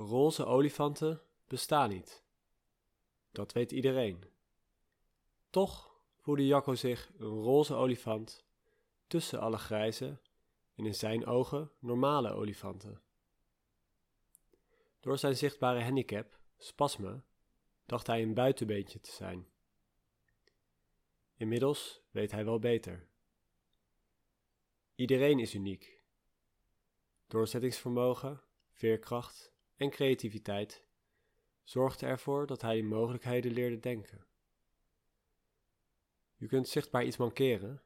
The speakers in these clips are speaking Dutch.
Roze olifanten bestaan niet. Dat weet iedereen. Toch voelde Jacco zich een roze olifant tussen alle grijze en in zijn ogen normale olifanten. Door zijn zichtbare handicap, spasme, dacht hij een buitenbeentje te zijn. Inmiddels weet hij wel beter. Iedereen is uniek. Doorzettingsvermogen, veerkracht en creativiteit zorgden ervoor dat hij in mogelijkheden leerde denken. Je kunt zichtbaar iets mankeren,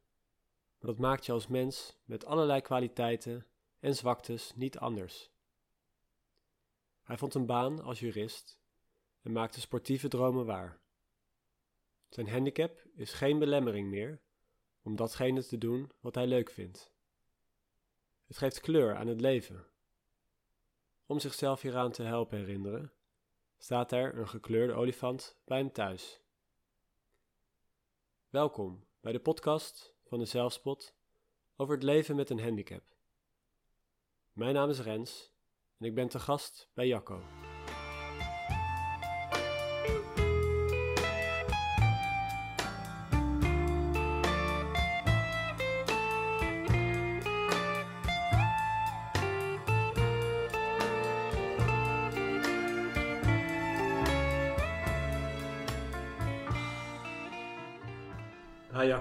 maar dat maakt je als mens met allerlei kwaliteiten en zwaktes niet anders. Hij vond een baan als jurist en maakte sportieve dromen waar. Zijn handicap is geen belemmering meer om datgene te doen wat hij leuk vindt. Het geeft kleur aan het leven. Om zichzelf hieraan te helpen herinneren, staat er een gekleurde olifant bij hem thuis. Welkom bij de podcast van de Zelfspot over het leven met een handicap. Mijn naam is Rens en ik ben te gast bij Jacco.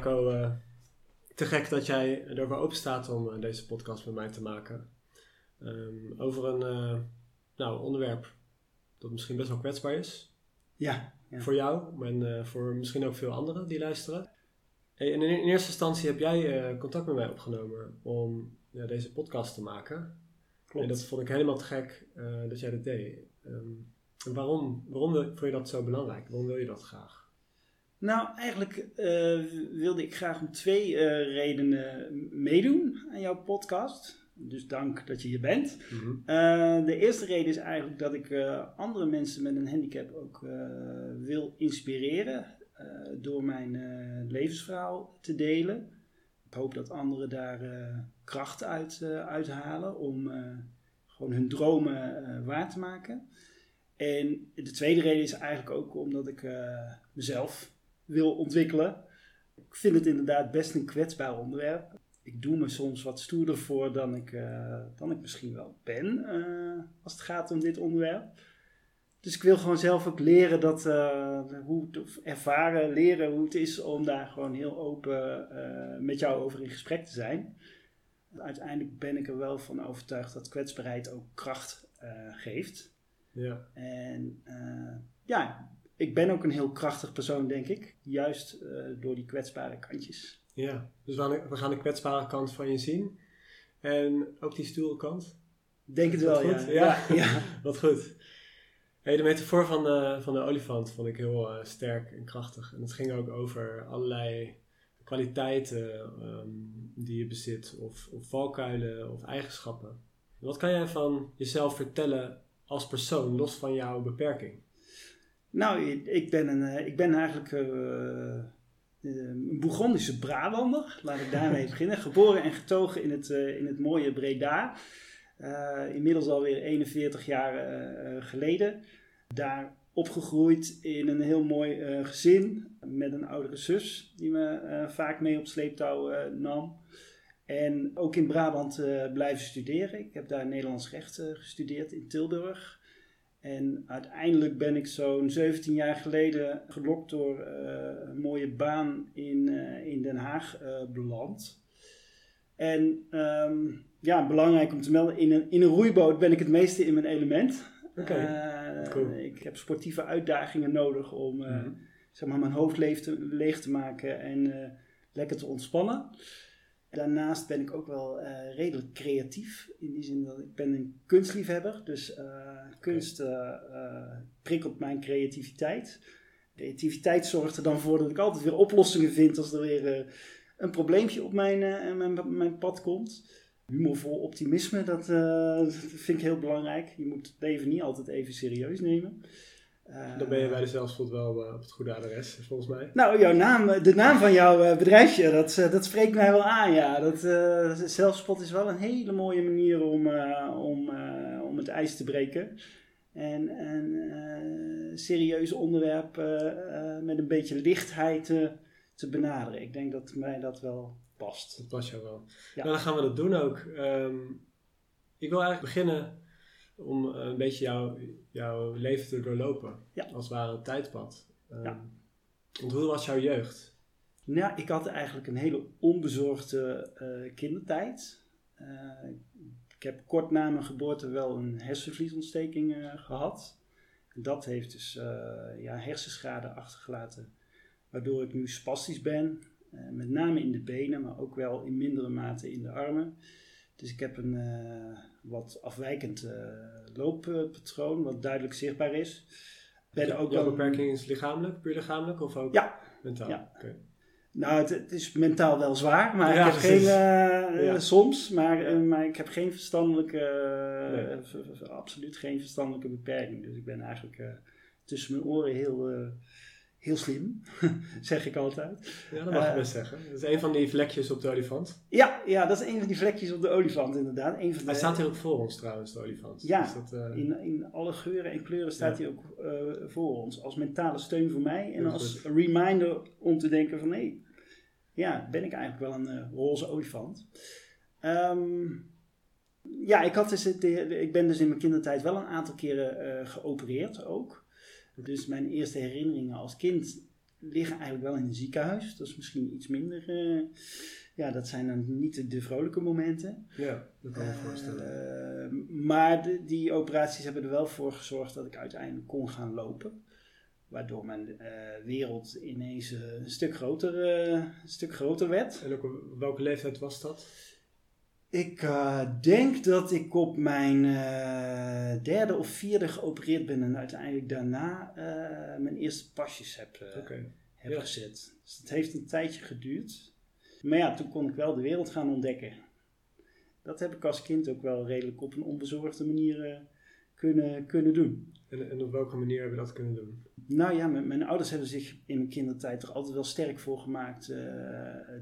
Eh, te gek dat jij ervoor open staat om eh, deze podcast met mij te maken. Ehm, over een eh, nou, onderwerp dat misschien best wel kwetsbaar is. Ja. ja. Voor jou en voor misschien ook veel anderen die luisteren. Hey, en in, in, eerste instantie heb jij contact met mij opgenomen om ja, deze podcast te maken. Klopt. En dat vond ik helemaal te gek dat jij dat deed. Um, en waarom, waarom vond je dat zo belangrijk? Waarom wil je dat graag? Nou, eigenlijk uh, wilde ik graag om twee uh, redenen meedoen aan jouw podcast. Dus dank dat je hier bent. Mm -hmm. uh, de eerste reden is eigenlijk dat ik andere mensen met een handicap ook wil inspireren door mijn levensverhaal te delen. Ik hoop dat anderen daar kracht uit uithalen om gewoon hun dromen waar te maken. En de tweede reden is eigenlijk ook omdat ik mezelf wil ontwikkelen. Ik vind het inderdaad best een kwetsbaar onderwerp. Ik doe me soms wat stoerder voor dan ik, uh, dan ik misschien wel ben uh, als het gaat om dit onderwerp. Dus ik wil gewoon zelf ook leren dat, uh, hoe ervaren, leren hoe het is om daar gewoon heel open met jou over in gesprek te zijn. Uiteindelijk ben ik er wel van overtuigd dat kwetsbaarheid ook kracht geeft. Ja. En ja, ik ben ook een heel krachtig persoon, denk ik. Juist uh, door die kwetsbare kantjes. Ja, dus we gaan de kwetsbare kant van je zien. En ook die stoere kant. Denk het wel, goed? ja. Ja, wat goed. Hey, de metafoor van de, van de olifant vond ik heel uh, sterk en krachtig. En het ging ook over allerlei kwaliteiten um, die je bezit, of, of valkuilen of eigenschappen. Wat kan jij van jezelf vertellen als persoon, los van jouw beperking? Nou, ik ben, een, ik ben eigenlijk uh, een Bourgondische Brabander. Laat ik daarmee beginnen. Geboren en getogen in het, uh, in het mooie Breda. Uh, inmiddels alweer 41 jaar geleden. Daar opgegroeid in een heel mooi gezin. Met een oudere zus die me vaak mee op sleeptouw nam. En ook in Brabant blijven studeren. Ik heb daar Nederlands recht gestudeerd in Tilburg. En uiteindelijk ben ik zo'n 17 jaar geleden gelokt door uh, een mooie baan in, uh, in Den Haag uh, beland. En um, ja, belangrijk om te melden, in een, in een roeiboot ben ik het meeste in mijn element. Okay. Cool. Ik heb sportieve uitdagingen nodig om mm -hmm. zeg maar, mijn hoofd leeg te, leeg te maken en lekker te ontspannen. Daarnaast ben ik ook wel uh, redelijk creatief. In die zin dat ik ben een kunstliefhebber. Dus uh, kunst uh, prikkelt mijn creativiteit. Creativiteit zorgt er dan voor dat ik altijd weer oplossingen vind als er weer een probleempje op mijn, mijn, mijn, pad komt. Humorvol optimisme, dat, dat vind ik heel belangrijk. Je moet het leven niet altijd even serieus nemen. Dan ben je bij de Zelfspot wel uh, op het goede adres, volgens mij. Nou, jouw naam, de naam van jouw uh, bedrijfje, dat, dat spreekt mij wel aan, ja. Dat, Zelfspot is wel een hele mooie manier om, om, om het ijs te breken. En een serieuze onderwerp met een beetje lichtheid te benaderen. Ik denk dat mij dat wel past. Dat past jou wel. Ja. Nou, dan gaan we dat doen ook. Ehm, ik wil eigenlijk beginnen om een beetje jouw, jouw leven te doorlopen. Ja. Als het ware een tijdpad. Um, ja. Want hoe was jouw jeugd? Nou, ik had eigenlijk een hele onbezorgde uh, kindertijd. Uh, ik heb kort na mijn geboorte wel een hersenvliesontsteking uh, gehad. Dat heeft dus ja, hersenschade achtergelaten, waardoor ik nu spastisch ben. met name in de benen, maar ook wel in mindere mate in de armen. Dus ik heb een wat afwijkend looppatroon, wat duidelijk zichtbaar is. Ben ook Jouw beperking is lichamelijk, puur lichamelijk of ook ja. mentaal? Ja. Nou, het, het, is mentaal wel zwaar, maar ik heb geen, uh, soms, maar, uh, maar ik heb geen verstandelijke, uh, absoluut geen verstandelijke beperking. Dus ik ben eigenlijk tussen mijn oren heel heel slim, zeg ik altijd. Ja, dat mag je uh, best zeggen. Dat is een van die vlekjes op de olifant. Ja, ja, dat is een van die vlekjes op de olifant, inderdaad. Een van hij staat hier ook voor ons trouwens, de olifant. Ja, dat, uh... in, in alle geuren en kleuren staat hij ook uh, voor ons. Als mentale steun voor mij en als goed. reminder om te denken van... hé, hey, ja, ben ik eigenlijk wel een roze olifant. Um, ja, ik, had dus ik ben dus in mijn kindertijd wel een aantal keren geopereerd ook. Dus mijn eerste herinneringen als kind liggen eigenlijk wel in een ziekenhuis. Dat is misschien iets minder. Uh, ja, dat zijn dan niet de, vrolijke momenten. Ja, dat kan ik me voorstellen. Uh, maar de, die operaties hebben er wel voor gezorgd dat ik uiteindelijk kon gaan lopen. Waardoor mijn uh, wereld ineens een stuk groter, een stuk groter werd. En ook op welke leeftijd was dat? Ik uh, denk dat ik op mijn uh, derde of vierde geopereerd ben en uiteindelijk daarna uh, mijn eerste pasjes heb, okay. heb ja. gezet. Dus dat heeft een tijdje geduurd. Maar ja, toen kon ik wel de wereld gaan ontdekken. Dat heb ik als kind ook wel redelijk op een onbezorgde manier kunnen, kunnen doen. En, en op welke manier hebben we dat kunnen doen? Nou ja, mijn, mijn, ouders hebben zich in mijn kindertijd toch altijd wel sterk voor gemaakt uh,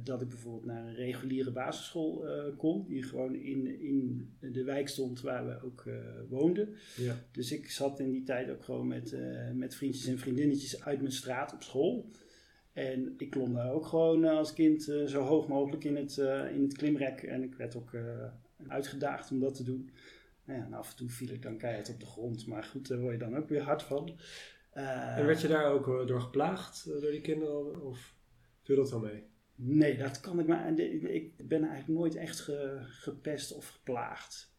dat ik bijvoorbeeld naar een reguliere basisschool uh, kon, die gewoon in, in de wijk stond waar we ook uh, woonden. Ja. Dus ik zat in die tijd ook gewoon met, met vriendjes en vriendinnetjes uit mijn straat op school. En ik klom daar ook gewoon als kind zo hoog mogelijk in het, in het klimrek. En ik werd ook uitgedaagd om dat te doen. Nou ja, en af en toe viel ik dan keihard op de grond. Maar goed, daar word je dan ook weer hard van. Uh, en werd je daar ook eh, door geplaagd uh, door die kinderen? Of viel dat wel mee? Nee, dat kan ik maar. Ik ben eigenlijk nooit echt ge, gepest of geplaagd.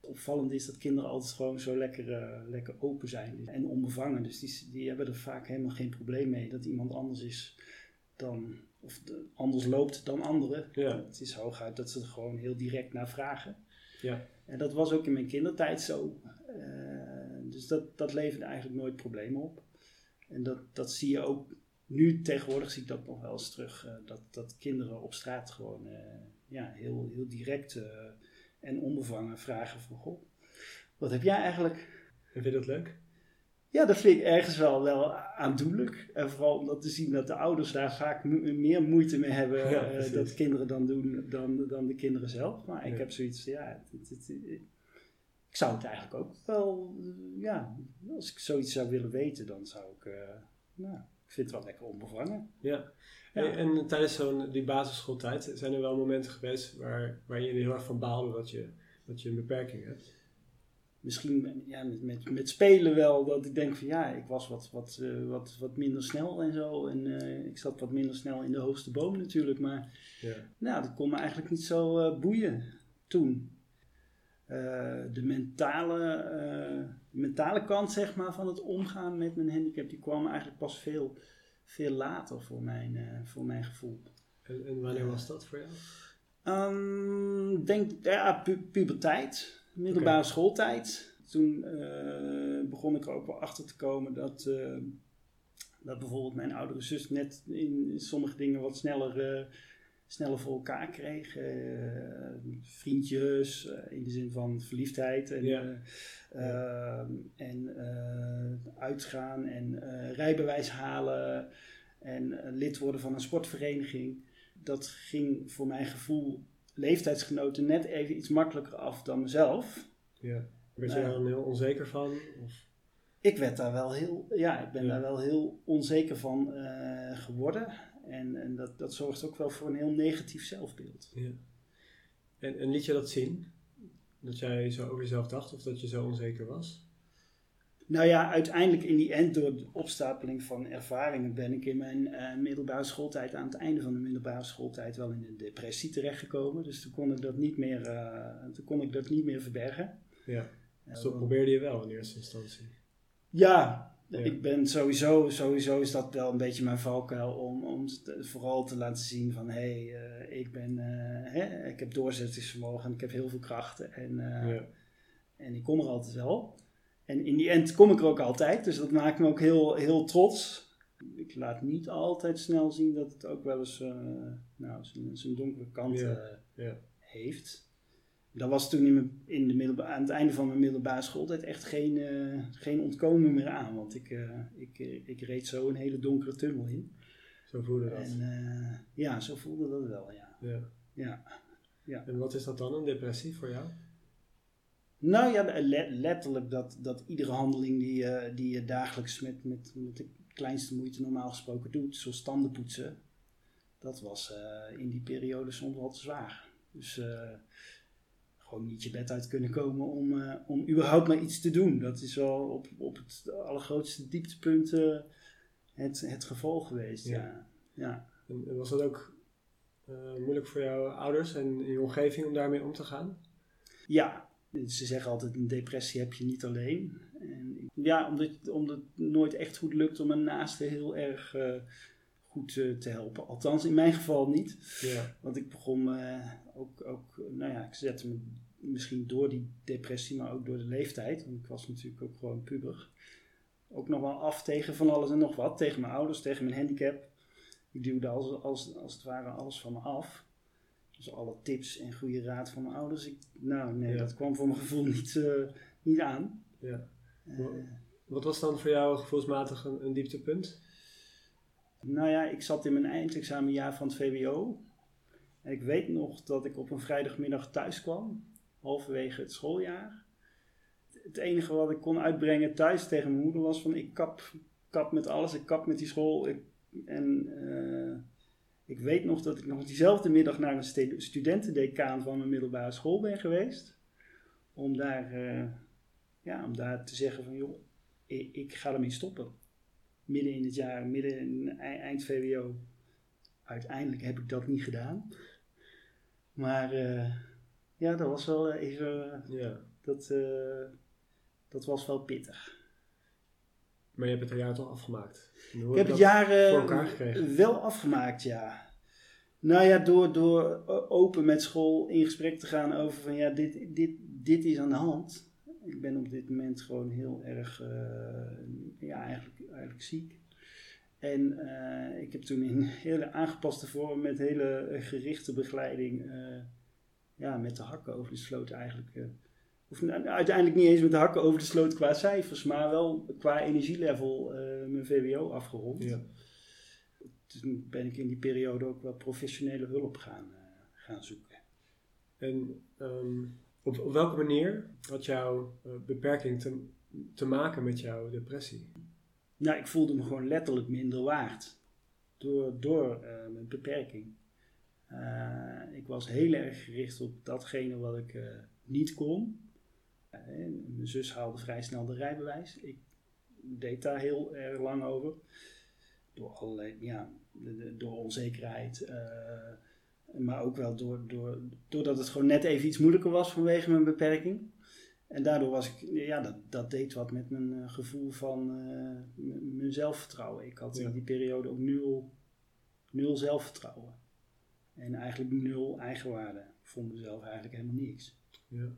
Opvallend is dat kinderen altijd gewoon zo lekker, uh, lekker open zijn en onbevangen. Dus die, die hebben er vaak helemaal geen probleem mee dat iemand anders is dan, of de, anders loopt dan anderen. Ja. Het is hooguit dat ze er gewoon heel direct naar vragen. Ja. En dat was ook in mijn kindertijd zo. Uh, dus dat, dat leverde eigenlijk nooit problemen op. En dat, dat zie je ook nu tegenwoordig zie ik dat nog wel eens terug. Uh, dat, dat kinderen op straat gewoon uh, ja, heel, heel direct en onbevangen vragen van goh, wat heb jij eigenlijk? En vind je dat leuk? Ja, dat vind ik ergens wel, wel aandoenlijk. En vooral om dat te zien dat de ouders daar vaak meer moeite mee hebben ja, uh, dat kinderen dan doen dan, dan de kinderen zelf. Maar ik heb zoiets, ja, het, het, ik zou het eigenlijk ook wel, uh, ja, als ik zoiets zou willen weten, dan zou ik, uh, nou, ik vind het wel lekker onbevangen. Ja. ja. En, tijdens zo'n die basisschooltijd zijn er wel momenten geweest waar, waar je heel erg van baalde dat je, dat je een beperking hebt? misschien ja, met, met, met spelen wel, dat ik denk van ja, ik was wat, wat, uh, wat, wat minder snel en zo. En uh, ik zat wat minder snel in de hoogste boom natuurlijk. Maar ja. nou, dat kon me eigenlijk niet zo uh, boeien toen. De mentale, mentale kant zeg maar, van het omgaan met mijn handicap, die kwam eigenlijk pas veel, veel later voor mijn, voor mijn gevoel. En, en wanneer was dat voor jou? Um, denk, ja, pu puberteit middelbare schooltijd. Toen begon ik er ook wel achter te komen dat, dat bijvoorbeeld mijn oudere zus net in sommige dingen wat sneller, sneller voor elkaar kreeg. vriendjes, in de zin van verliefdheid en, ja. en uitgaan en rijbewijs halen en lid worden van een sportvereniging. Dat ging voor mijn gevoel leeftijdsgenoten net even iets makkelijker af dan mezelf. Ja. werd je Nou daar dan heel onzeker van? Of? Ik werd daar wel heel, ja, ik ben Ja. daar wel heel onzeker van eh, geworden. En, en dat, dat zorgt ook wel voor een heel negatief zelfbeeld. Ja. En, en liet je dat zien? Dat jij zo over jezelf dacht of dat je zo onzeker was? Nou ja, uiteindelijk in die end, door de opstapeling van ervaringen, ben ik in mijn eh, middelbare schooltijd, aan het einde van de middelbare schooltijd, wel in een depressie terechtgekomen. Dus toen kon ik dat niet meer, eh, toen kon ik dat niet meer verbergen. Ja. Dus Eh, dat probeerde je wel in eerste instantie. Ja, Ja. ik ben sowieso, sowieso is dat wel een beetje mijn valkuil om, om vooral te laten zien van hé, hey, eh, ik ben, eh, hè, ik heb doorzettingsvermogen en ik heb heel veel krachten en, eh, ja. en ik kom er altijd wel. En in die end kom ik er ook altijd, dus dat maakt me ook heel, heel trots. Ik laat niet altijd snel zien dat het ook wel eens nou, zijn, zijn donkere kant Ja. heeft. Dat was toen in, mijn, in de middelba- aan het einde van mijn middelbare schooltijd echt geen, eh, geen ontkomen meer aan. Want ik, eh, ik, eh, ik reed zo een hele donkere tunnel in. Zo voelde dat. En ja, zo voelde dat wel, ja. Ja. Ja. En wat is dat dan, een depressie voor jou? Nou ja, le- letterlijk dat, dat iedere handeling die, je- die je dagelijks met, met, met de kleinste moeite normaal gesproken doet, zoals tanden poetsen, dat was in die periode soms wel te zwaar. Dus gewoon niet je bed uit kunnen komen om, eh, om überhaupt maar iets te doen. Dat is wel op, op het allergrootste dieptepunt eh, het, het geval geweest. Ja. Ja. Ja. En, en was dat ook eh, moeilijk voor jouw ouders en je omgeving om daarmee om te gaan? Ja, ze zeggen altijd een depressie heb je niet alleen. En ja, omdat, omdat het nooit echt goed lukt om een naaste heel erg goed eh, te helpen. Althans, in mijn geval niet. Ja. Want ik begon eh, ook, ook, nou ja, ik zette me misschien door die depressie, maar ook door de leeftijd. Want ik was natuurlijk ook gewoon puber. Ook nog wel af tegen van alles en nog wat. Tegen mijn ouders, tegen mijn handicap. Ik duwde als, als, als het ware alles van me af. Dus alle tips en goede raad van mijn ouders. Ik, nou nee, Ja. dat kwam voor mijn gevoel niet, eh, niet aan. Ja. Wat was dan voor jou gevoelsmatig een, een dieptepunt? Nou ja, ik zat in mijn eindexamenjaar van het VWO. En ik weet nog dat ik op een vrijdagmiddag thuis kwam, halverwege het schooljaar. Het enige wat ik kon uitbrengen thuis tegen mijn moeder was van ik kap, kap met alles, ik kap met die school. Ik, en eh, ik weet nog dat ik nog diezelfde middag naar een stu- studentendecaan van mijn middelbare school ben geweest. Om daar, eh, ja, om daar te zeggen van joh, ik, ik ga ermee stoppen midden in het jaar, midden in ei- eind VWO. Uiteindelijk heb ik dat niet gedaan. Maar eh, ja, dat was wel even, Ja. dat, eh, dat was wel pittig. Maar je hebt het jaar toch afgemaakt? Hoe Ik heb het jaar eh, voor elkaar gekregen? wel afgemaakt, ja. Nou ja, door, door eh, open met school in gesprek te gaan over van ja, dit, dit, dit is aan de hand. Ik ben op dit moment gewoon heel erg, eh, ja, eigenlijk, eigenlijk ziek. En eh, ik heb toen in hele aangepaste vorm met hele eh, gerichte begeleiding, eh, ja, met de hakken over de sloot eigenlijk. of nou, uiteindelijk niet eens met de hakken over de sloot qua cijfers, maar wel qua energielevel mijn VWO afgerond. Ja. Toen ben ik in die periode ook wel professionele hulp gaan, gaan zoeken. En ehm, op, op welke manier had jouw beperking te, te maken met jouw depressie? Nou, ik voelde me gewoon letterlijk minder waard door, door eh, mijn beperking. Eh, ik was heel erg gericht op datgene wat ik eh, niet kon. Eh, mijn zus haalde vrij snel de rijbewijs. Ik deed daar heel erg lang over. Door allerlei, ja, door onzekerheid. maar ook wel door, door, doordat het gewoon net even iets moeilijker was vanwege mijn beperking. En daardoor was ik, ja, dat, dat deed wat met mijn eh, gevoel van eh, mijn zelfvertrouwen. Ik had Ja. in die periode ook nul, nul zelfvertrouwen. En eigenlijk nul eigenwaarde. Ik vond mezelf eigenlijk helemaal niks. Ja.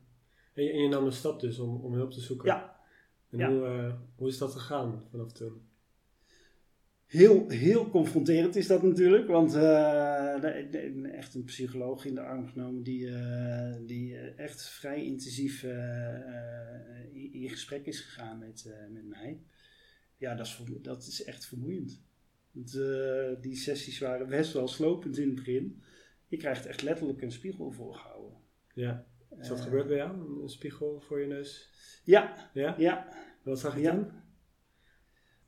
En, je, en je nam de stap dus om, om hulp te zoeken? Ja. En Ja. Hoe, eh, hoe is dat gegaan vanaf toen? Heel, heel confronterend is dat natuurlijk, want de- echt een psycholoog in de arm genomen die, eh, die eh, echt vrij intensief in, in gesprek is gegaan met, met mij. Ja, dat is, dat is echt vermoeiend. Want, die sessies waren best wel slopend in het begin. Je krijgt echt letterlijk een spiegel voorgehouden. Ja. Is dat gebeurd bij jou? Een spiegel voor je neus? Ja, Ja? ja. Wat zag je Ja. toen?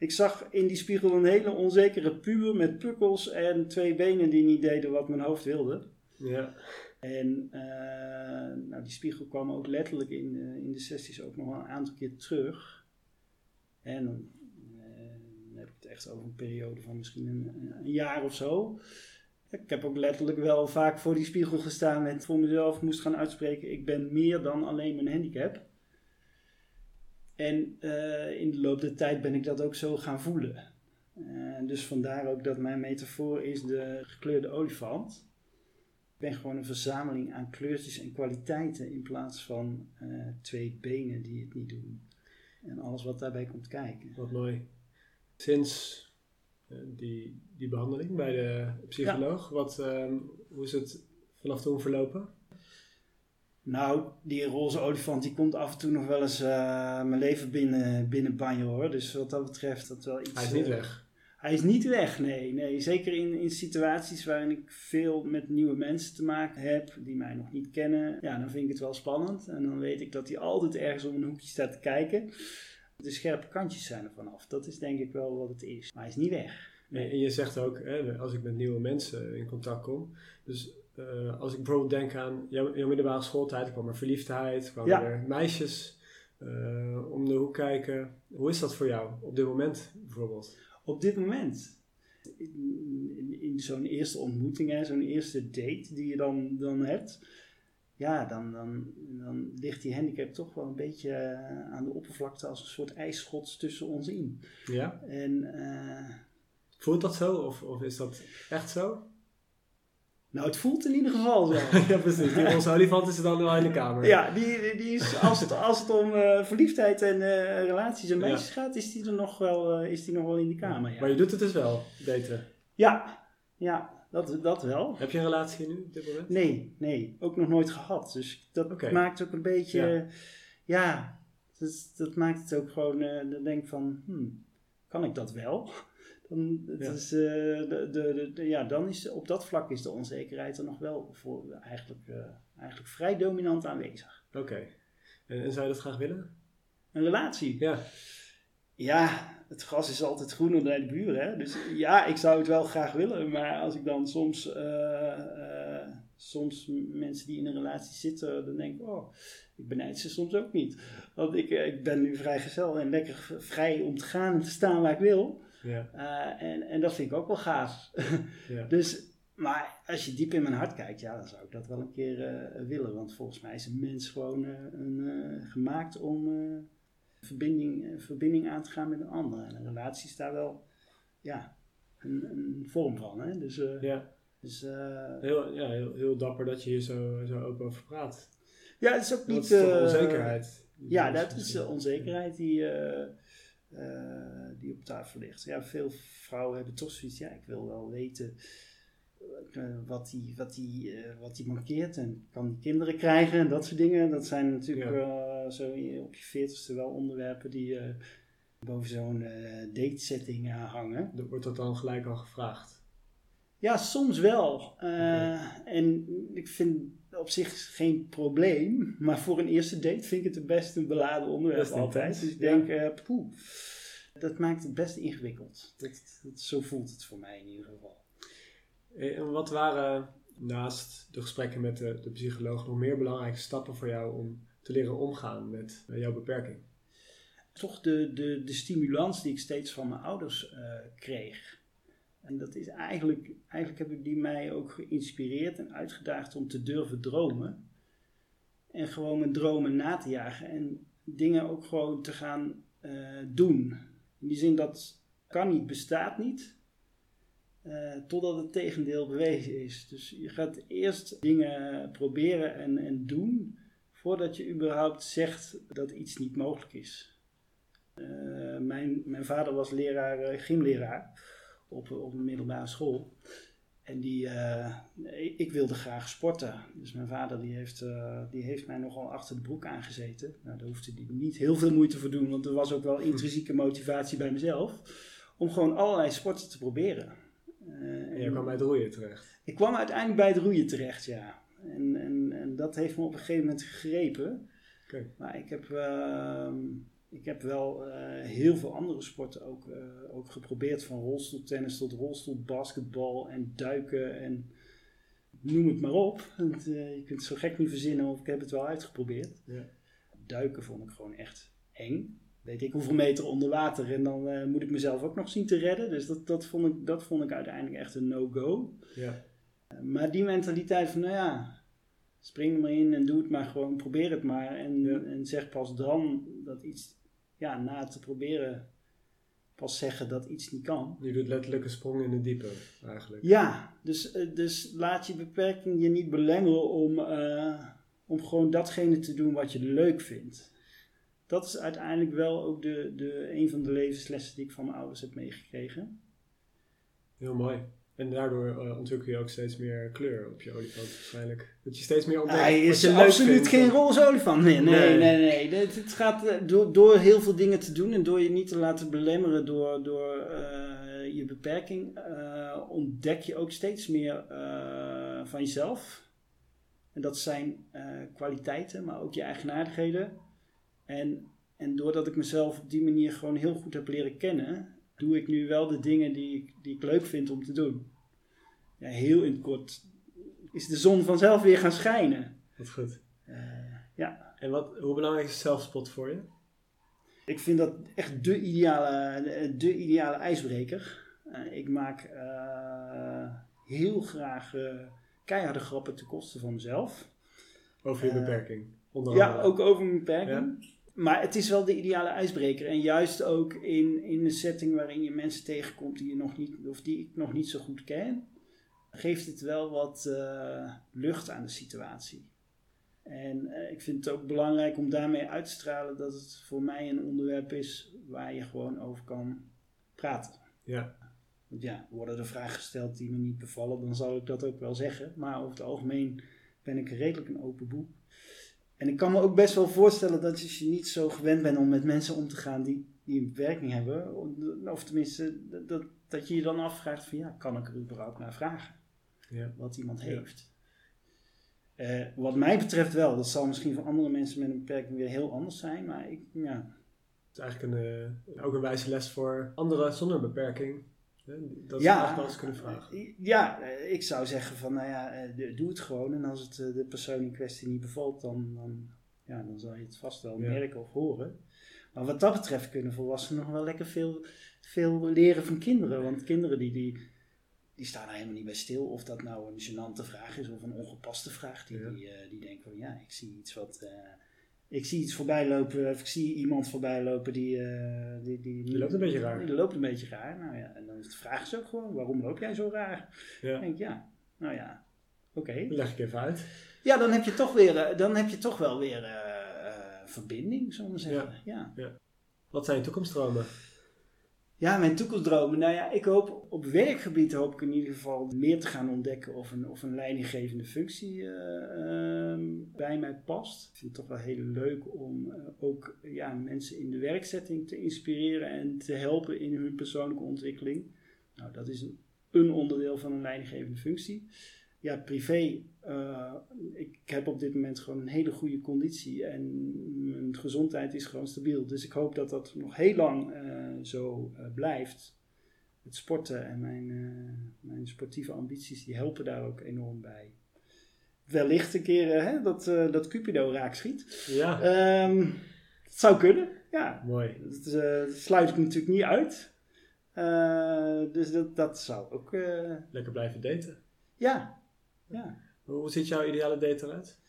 Ik zag in die spiegel een hele onzekere puber met pukkels en twee benen die niet deden wat mijn hoofd wilde. Ja. En eh, nou, die spiegel kwam ook letterlijk in, eh, in de sessies ook nog wel een aantal keer terug. En dan eh, dan heb ik het echt over een periode van misschien een, een jaar of zo. Ik heb ook letterlijk wel vaak voor die spiegel gestaan en voor mezelf moest gaan uitspreken: ik ben meer dan alleen mijn handicap. En eh, in de loop der tijd ben ik dat ook zo gaan voelen. Eh, dus vandaar ook dat mijn metafoor is de gekleurde olifant. Ik ben gewoon een verzameling aan kleurtjes en kwaliteiten in plaats van eh, twee benen die het niet doen. En alles wat daarbij komt kijken. Wat mooi. Sinds die, die behandeling bij de psycholoog, wat, ehm, hoe is het vanaf toen verlopen? Nou, die roze olifant die komt af en toe nog wel eens eh, mijn leven binnen, binnen banjo hoor. Dus wat dat betreft dat wel iets... Hij is niet weg. Hij is niet weg, nee. nee. Zeker in, in situaties waarin ik veel met nieuwe mensen te maken heb, die mij nog niet kennen. Ja, dan vind ik het wel spannend. En dan weet ik dat hij altijd ergens om een hoekje staat te kijken. De scherpe kantjes zijn er vanaf. Dat is denk ik wel wat het is. Maar hij is niet weg. En en je zegt ook, hè, als ik met nieuwe mensen in contact kom. Dus eh, als ik bijvoorbeeld denk aan jouw, jouw middelbare schooltijd, er kwam er verliefdheid, kwamen Ja. er meisjes eh, om de hoek kijken. Hoe is dat voor jou op dit moment bijvoorbeeld? Op dit moment, in, in, in zo'n eerste ontmoeting, zo'n eerste date die je dan, dan hebt, ja, dan, dan, dan ligt die handicap toch wel een beetje eh, aan de oppervlakte als een soort ijsschots tussen ons in. Ja? En Voelt dat zo of, of is dat echt zo? Nou, het voelt in ieder geval zo. ja, precies. Die onze olifant is er dan wel in de kamer. Ja, die, die is, als, het, als het om eh, verliefdheid en eh, relaties en Ja. meisjes gaat, is die er nog wel, eh, is die nog wel in de kamer. Maar Ja, je doet het dus wel, daten. ja, ja dat, dat wel. Heb je een relatie nu op dit moment? Nee, nee, ook nog nooit gehad. Dus dat maakt ook een beetje, Ja. dat, dat maakt het ook gewoon, dan denk ik van, hmm, kan ik dat wel? Dan, het Ja. is, eh, de, de, ja, dan is op dat vlak is de onzekerheid er nog wel voor, eigenlijk, eh, eigenlijk vrij dominant aanwezig. Oké. En, en zou je dat graag willen? Een relatie. Ja. Ja, het gras is altijd groener bij de buren. Hè? Dus ja, ik zou het wel graag willen. Maar als ik dan soms, eh, soms mensen die in een relatie zitten, dan denk ik, oh, ik benijd ze soms ook niet. Want ik, ik ben nu vrijgezel en lekker vrij om te gaan en te staan waar ik wil. Ja. Eh, en, en dat vind ik ook wel gaaf. ja. dus, maar als je diep in mijn hart kijkt, ja, dan zou ik dat wel een keer eh, willen. Want volgens mij is een mens gewoon eh, een, gemaakt om verbinding, verbinding aan te gaan met een ander. En een relatie is daar wel ja, een, een vorm van. Hè? Dus, ja. dus Heel, ja, heel, heel dapper dat je hier zo, zo open over praat. ja, het is ook Dat niet... is toch eh, onzekerheid. Ja, dat is de onzekerheid die, die op tafel ligt. Ja, veel vrouwen hebben toch zoiets, ja, ik wil wel weten eh, wat, die, wat, die, eh, wat die mankeert en kan die kinderen krijgen en dat soort dingen. Dat zijn natuurlijk eh, zo op je veertigste wel onderwerpen die eh, boven zo'n eh datesetting eh, hangen. Wordt dat dan gelijk al gevraagd? Ja, soms wel. Eh, En ik vind op zich geen probleem. Maar voor een eerste date vind ik het het best een beladen onderwerp Best altijd. Dus ik ja. denk, eh, poeh, dat maakt het best ingewikkeld. Dat, dat, zo voelt het voor mij in ieder geval. Eh, En wat waren naast de gesprekken met de, de psycholoog nog meer belangrijke stappen voor jou om te leren omgaan met eh, jouw beperking? Toch de, de, de stimulans die ik steeds van mijn ouders kreeg. En dat is eigenlijk, eigenlijk hebben die mij ook geïnspireerd en uitgedaagd om te durven dromen. En gewoon mijn dromen na te jagen en dingen ook gewoon te gaan eh, doen. In die zin dat kan niet, bestaat niet. eh, totdat het tegendeel bewezen is. Dus je gaat eerst dingen proberen en, en doen voordat je überhaupt zegt dat iets niet mogelijk is. Eh, mijn, mijn vader was leraar, gymleraar op, op een middelbare school. En die, eh, ik, ik wilde graag sporten. Dus mijn vader die heeft, eh, die heeft mij nogal achter de broek aangezeten. Nou, daar hoefde hij niet heel veel moeite voor doen, want er was ook wel intrinsieke motivatie bij mezelf. Om gewoon allerlei sporten te proberen. Eh, En jij kwam bij het roeien terecht. ik kwam uiteindelijk bij het roeien terecht, ja. En, en, en dat heeft me op een gegeven moment gegrepen. Maar ik heb, ehm, ik heb wel eh, heel veel andere sporten ook, eh, ook geprobeerd. Van rolstoeltennis tot rolstoelbasketbal en duiken en noem het maar op. Het, eh, je kunt het zo gek niet verzinnen of ik heb het wel uitgeprobeerd. Ja. Duiken vond ik gewoon echt eng. Weet ik hoeveel meter onder water en dan moet ik mezelf ook nog zien te redden. Dus dat, dat, vond, ik, dat vond ik uiteindelijk echt een no-go. Ja. Maar die mentaliteit van, nou ja, spring er maar in en doe het maar gewoon, probeer het maar. En, Ja. en zeg pas dan dat iets, ja, na het te proberen, pas zeggen dat iets niet kan. Je doet letterlijk een sprong in het diepe, eigenlijk. Ja, dus, eh, dus laat je beperking je niet belemmeren om, eh, om gewoon datgene te doen wat je leuk vindt. Dat is uiteindelijk wel ook de, de, een van de levenslessen die ik van mijn ouders heb meegekregen. Heel mooi. En daardoor eh, ontwikkel je ook steeds meer kleur op je olifant waarschijnlijk. Dat je steeds meer ontdekt Hij is absoluut geen roze olifant. Nee, nee, Nee. nee. nee, Het, het gaat eh, door, door heel veel dingen te doen en door je niet te laten belemmeren door, door eh, je beperking, ontdek je ook steeds meer van jezelf. En dat zijn kwaliteiten, maar ook je eigenaardigheden. En, en doordat ik mezelf op die manier gewoon heel goed heb leren kennen, doe ik nu wel de dingen die ik, die ik leuk vind om te doen. Ja, heel in het kort is de zon vanzelf weer gaan schijnen. Wat goed. Eh, ja, En wat, hoe belangrijk is zelfspot voor je? ik vind dat echt de ideale, de, de ideale ijsbreker. Eh, ik maak eh, heel graag keiharde grappen ten koste van mezelf. Over je beperking. Onder Ja, ook over mijn beperking. Maar het is wel de ideale ijsbreker. En juist ook in, in een setting waarin je mensen tegenkomt die, je nog niet, of die ik nog niet zo goed ken, geeft het wel wat eh, lucht aan de situatie. En eh, ik vind het ook belangrijk om daarmee uit te stralen dat het voor mij een onderwerp is waar je gewoon over kan praten. Ja. Want ja, worden er vragen gesteld die me niet bevallen, dan zal ik dat ook wel zeggen. Maar over het algemeen ben ik redelijk een open boek. En ik kan me ook best wel voorstellen dat als je niet zo gewend bent om met mensen om te gaan die, die een beperking hebben, of tenminste dat- dat, dat je je dan afvraagt van ja, kan ik er überhaupt naar vragen ja. wat iemand heeft. Eh, wat mij betreft wel, dat zal misschien voor andere mensen met een beperking weer heel anders zijn, maar ik, ja, Het is eigenlijk een, eh, ook een wijze les voor anderen zonder beperking. Dat ze Ja. eens kunnen vragen. Ja, eh, ik zou zeggen van, nou ja, eh, doe het gewoon. En als het eh, de persoon in kwestie niet bevalt, dan, dan, ja, dan zal je het vast wel Ja. merken of horen. Maar wat dat betreft kunnen volwassenen nog wel lekker veel, veel leren van kinderen. Want kinderen die, die, die staan er helemaal niet bij stil. Of dat nou een gênante vraag is of een ongepaste vraag. Die, Ja. die, die denken van, ja, ik zie iets wat... ik zie iets voorbij lopen, of ik zie iemand voorbij lopen die... eh, die, die, Die loopt een beetje raar. Die loopt een beetje raar. Nou ja, en dan is de vraag is ook gewoon, waarom loop jij zo raar? Ja. Dan denk ik, ja, nou ja, oké. Dat leg ik even uit. Ja, dan heb je toch, weer, eh, dan heb je toch wel weer eh, verbinding, zullen we zeggen. Ja. Ja. Wat zijn je toekomstdromen? Mijn toekomstdromen. Nou ja, ik hoop op werkgebied hoop ik in ieder geval meer te gaan ontdekken of een, of een leidinggevende functie eh, ehm, bij mij past. Ik vind het toch wel heel leuk om eh, ook ja, mensen in de werkzetting te inspireren en te helpen in hun persoonlijke ontwikkeling. Nou, dat is een, een onderdeel van een leidinggevende functie. Ja, privé. eh, ik heb op dit moment gewoon een hele goede conditie en mijn gezondheid is gewoon stabiel. Dus ik hoop dat dat nog heel lang eh, zo eh, blijft. Het sporten en mijn, mijn sportieve ambities, die helpen daar ook enorm bij. Wellicht een keer hè, dat, dat Cupido raak schiet. Ja, Ehm, het zou kunnen, ja. mooi. Dat, dat sluit ik natuurlijk niet uit. Dus dat, dat zou ook, Lekker blijven daten. ja. Ja. Hoe ziet jouw ideale date eruit?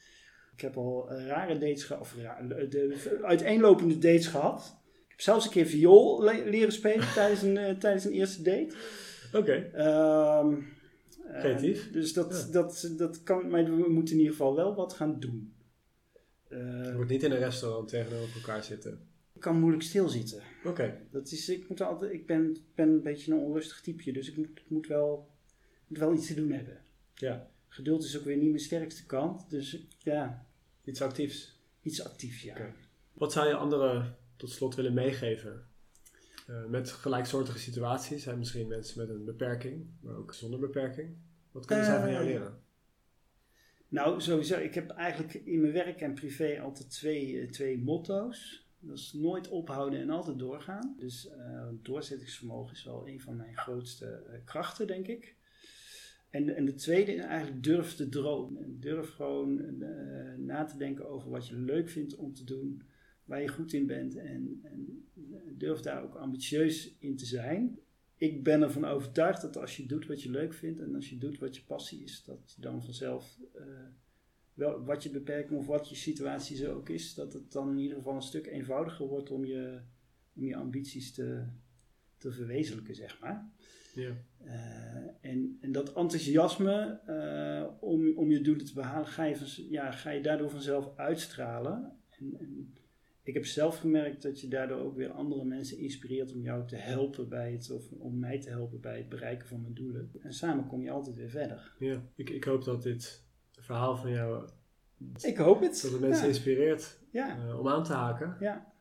Ik heb al eh, rare dates gehad, of ra- de, uiteenlopende dates gehad. Ik heb zelfs een keer viool le- leren spelen tijdens, een, eh, tijdens een eerste date. Oké. Ehm, eh, Creatief. dus dat, Ja. dat, dat kan, maar we moeten in ieder geval wel wat gaan doen. Eh, Je moet niet in een restaurant tegenover elkaar zitten. ik kan moeilijk stilzitten. Oké. Dat is, ik, moet altijd, ik ben, ben een beetje een onrustig typeje, dus ik moet, ik moet, wel, moet wel iets te doen hebben. Ja, Geduld is ook weer niet mijn sterkste kant, dus ja, iets actiefs. iets actiefs, ja. Wat zou je anderen tot slot willen meegeven? Eh, met gelijksoortige situaties zijn misschien mensen met een beperking, maar ook zonder beperking. Wat kunnen zij van jou Eh, leren? Nou, sowieso. Ik heb eigenlijk in mijn werk en privé altijd twee, eh, twee motto's. Dat is nooit ophouden en altijd doorgaan. Dus uh, doorzettingsvermogen is wel een van mijn grootste uh, krachten, denk ik. En, en de tweede is eigenlijk durf te dromen. Durf gewoon uh, na te denken over wat je leuk vindt om te doen, waar je goed in bent. En, en durf daar ook ambitieus in te zijn. Ik ben ervan overtuigd dat als je doet wat je leuk vindt en als je doet wat je passie is, dat je dan vanzelf, wel, wat je beperking of wat je situatie zo ook is, dat het dan in ieder geval een stuk eenvoudiger wordt om je, om je ambities te, te verwezenlijken, zeg maar. Ja. Uh, en, en dat enthousiasme uh, om, om je doelen te behalen, ga je, van, ja, ga je daardoor vanzelf uitstralen. En, en, ik heb zelf gemerkt dat je daardoor ook weer andere mensen inspireert om jou te helpen bij het, of om mij te helpen bij het bereiken van mijn doelen. En samen kom je altijd weer verder. Ja, ik, ik hoop dat dit verhaal van jou. Ik hoop het. Dat het mensen ja. inspireert ja. Uh, om aan te haken. Ja.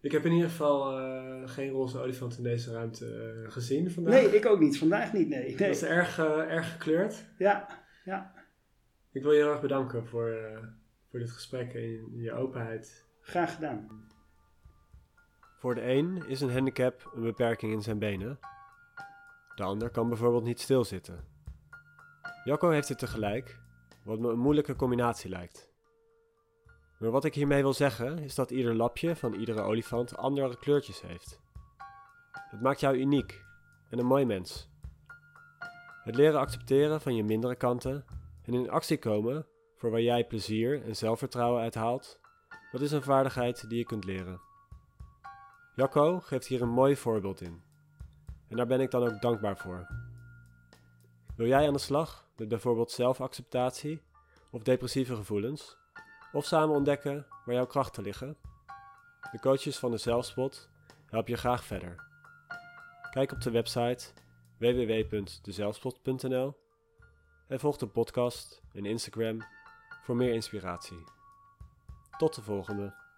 Ik heb in ieder geval uh, geen roze olifant in deze ruimte uh, gezien vandaag. Nee, ik ook niet. Vandaag niet, nee. nee. Dat is erg, uh, erg gekleurd. Ja, ja. Ik wil je heel erg bedanken voor, voor dit gesprek en je openheid. Graag gedaan. Voor de een is een handicap een beperking in zijn benen. De ander kan bijvoorbeeld niet stilzitten. Jacco heeft het tegelijk, wat me een moeilijke combinatie lijkt. Maar wat ik hiermee wil zeggen is dat ieder lapje van iedere olifant andere kleurtjes heeft. Het maakt jou uniek en een mooi mens. Het leren accepteren van je mindere kanten en in actie komen voor waar jij plezier en zelfvertrouwen uit haalt, dat is een vaardigheid die je kunt leren. Jacco geeft hier een mooi voorbeeld in. En daar ben ik dan ook dankbaar voor. Wil jij aan de slag met bijvoorbeeld zelfacceptatie of depressieve gevoelens? Of samen ontdekken waar jouw krachten liggen? De coaches van de Zelfspot helpen je graag verder. Kijk op de website www.dezelfspot.nl en volg de podcast en Instagram voor meer inspiratie. Tot de volgende!